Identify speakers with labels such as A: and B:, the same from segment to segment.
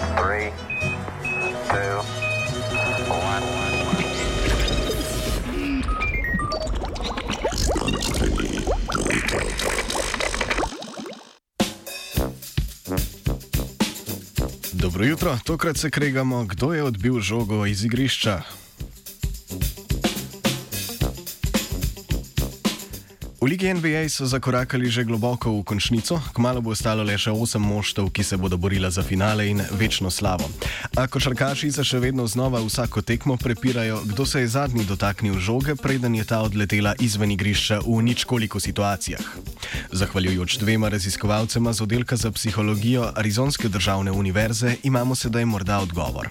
A: Three, two, one.
B: Dobro jutro, tokrat se kregamo, kdo je odbil žogo iz igrišča. V Ligi NBA so zakorakali že globoko v končnico, kmalo bo ostalo le še osem moštev, ki se bodo borila za finale in večno slavo. A košarkaši se še vedno znova vsako tekmo prepirajo, kdo se je zadnji dotaknil žoge, preden je ta odletela izven igrišča v ničkoliko situacijah. Zahvaljujoč dvema raziskovalcema z oddelka za psihologijo Arizonske državne univerze imamo sedaj morda odgovor.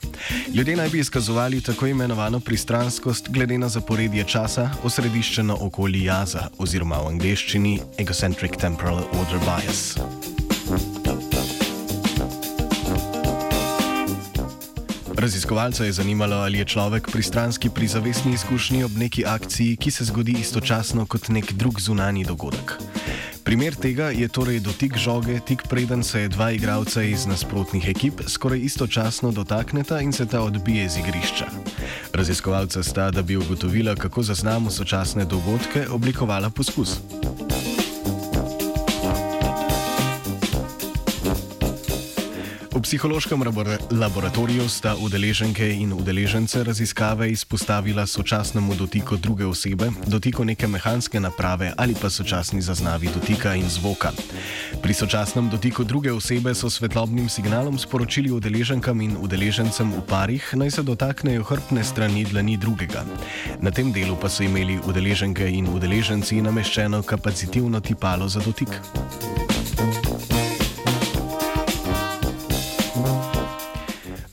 B: Ljudje naj bi izkazovali tako imenovano pristranskost glede na zaporedje časa, osrediščeno okoli jaza oziroma v angleščini Egocentric Temporal Order Bias. Raziskovalca je zanimalo, ali je človek pristranski pri zavestni izkušnji ob neki akciji, ki se zgodi istočasno kot nek drug zunani dogodek. Primer tega je torej dotik žoge, tik preden se dva igralca iz nasprotnih ekip skoraj istočasno dotakneta in se ta odbije z igrišča. Raziskovalca sta, da bi ugotovila, kako zaznamo sočasne dogodke, oblikovala poskus. V psihološkem laboratoriju sta udeleženke in udeležence raziskave izpostavila sočasnemu dotiku druge osebe, dotiku neke mehanske naprave ali pa sočasni zaznavi dotika in zvoka. Pri sočasnem dotiku druge osebe so svetlobnim signalom sporočili udeleženkam in udeležencem v parih, naj se dotaknejo hrbtne strani dlani drugega. Na tem delu pa so imeli udeleženke in udeleženci nameščeno kapacitivno tipalo za dotik.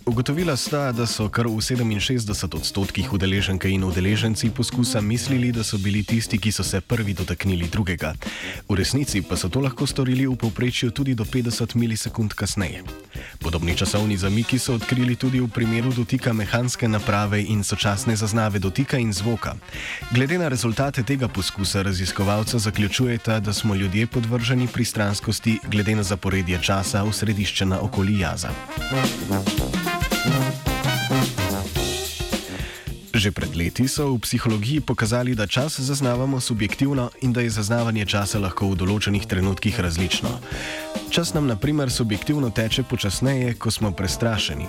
B: Ugotovila sta, da so kar v 67 odstotkih udeleženke in udeleženci poskusa mislili, da so bili tisti, ki so se prvi dotaknili drugega. V resnici pa so to lahko storili v povprečju tudi do 50 milisekund kasneje. Podobni časovni zamiki so odkrili tudi v primeru dotika mehanske naprave in sočasne zaznave dotika in zvoka. Glede na rezultate tega poskusa raziskovalca zaključujeta, da smo ljudje podvrženi pristranskosti glede na zaporedje časa v središčena okoli jaza. Thank you. Že pred leti so v psihologiji pokazali, da čas zaznavamo subjektivno in da je zaznavanje časa lahko v določenih trenutkih različno. Čas nam, na primer, subjektivno teče počasneje, ko smo prestrašeni.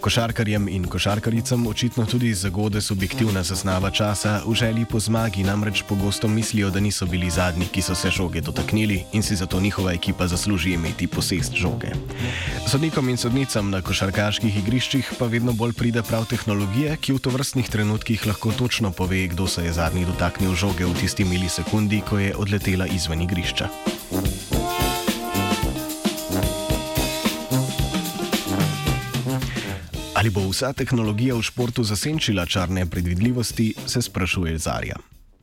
B: Košarkarjem in košarkaricam očitno tudi zagode subjektivna zaznava časa, v želji po zmagi namreč pogosto mislijo, da niso bili zadnji, ki so se žoge dotaknili in si zato njihova ekipa zasluži imeti posest žoge. Sodnikom in sodnicam na košarkaških igriščih pa vedno bolj pride prav tehnologija, ki v tovrstnih trenutkih lahko točno pove, kdo se je zadnji dotaknil žoge v tisti milisekundi, ko je odletela izven igrišča. Ali bo vsa tehnologija v športu zasenčila črne predvidljivosti, se sprašuje Zarja.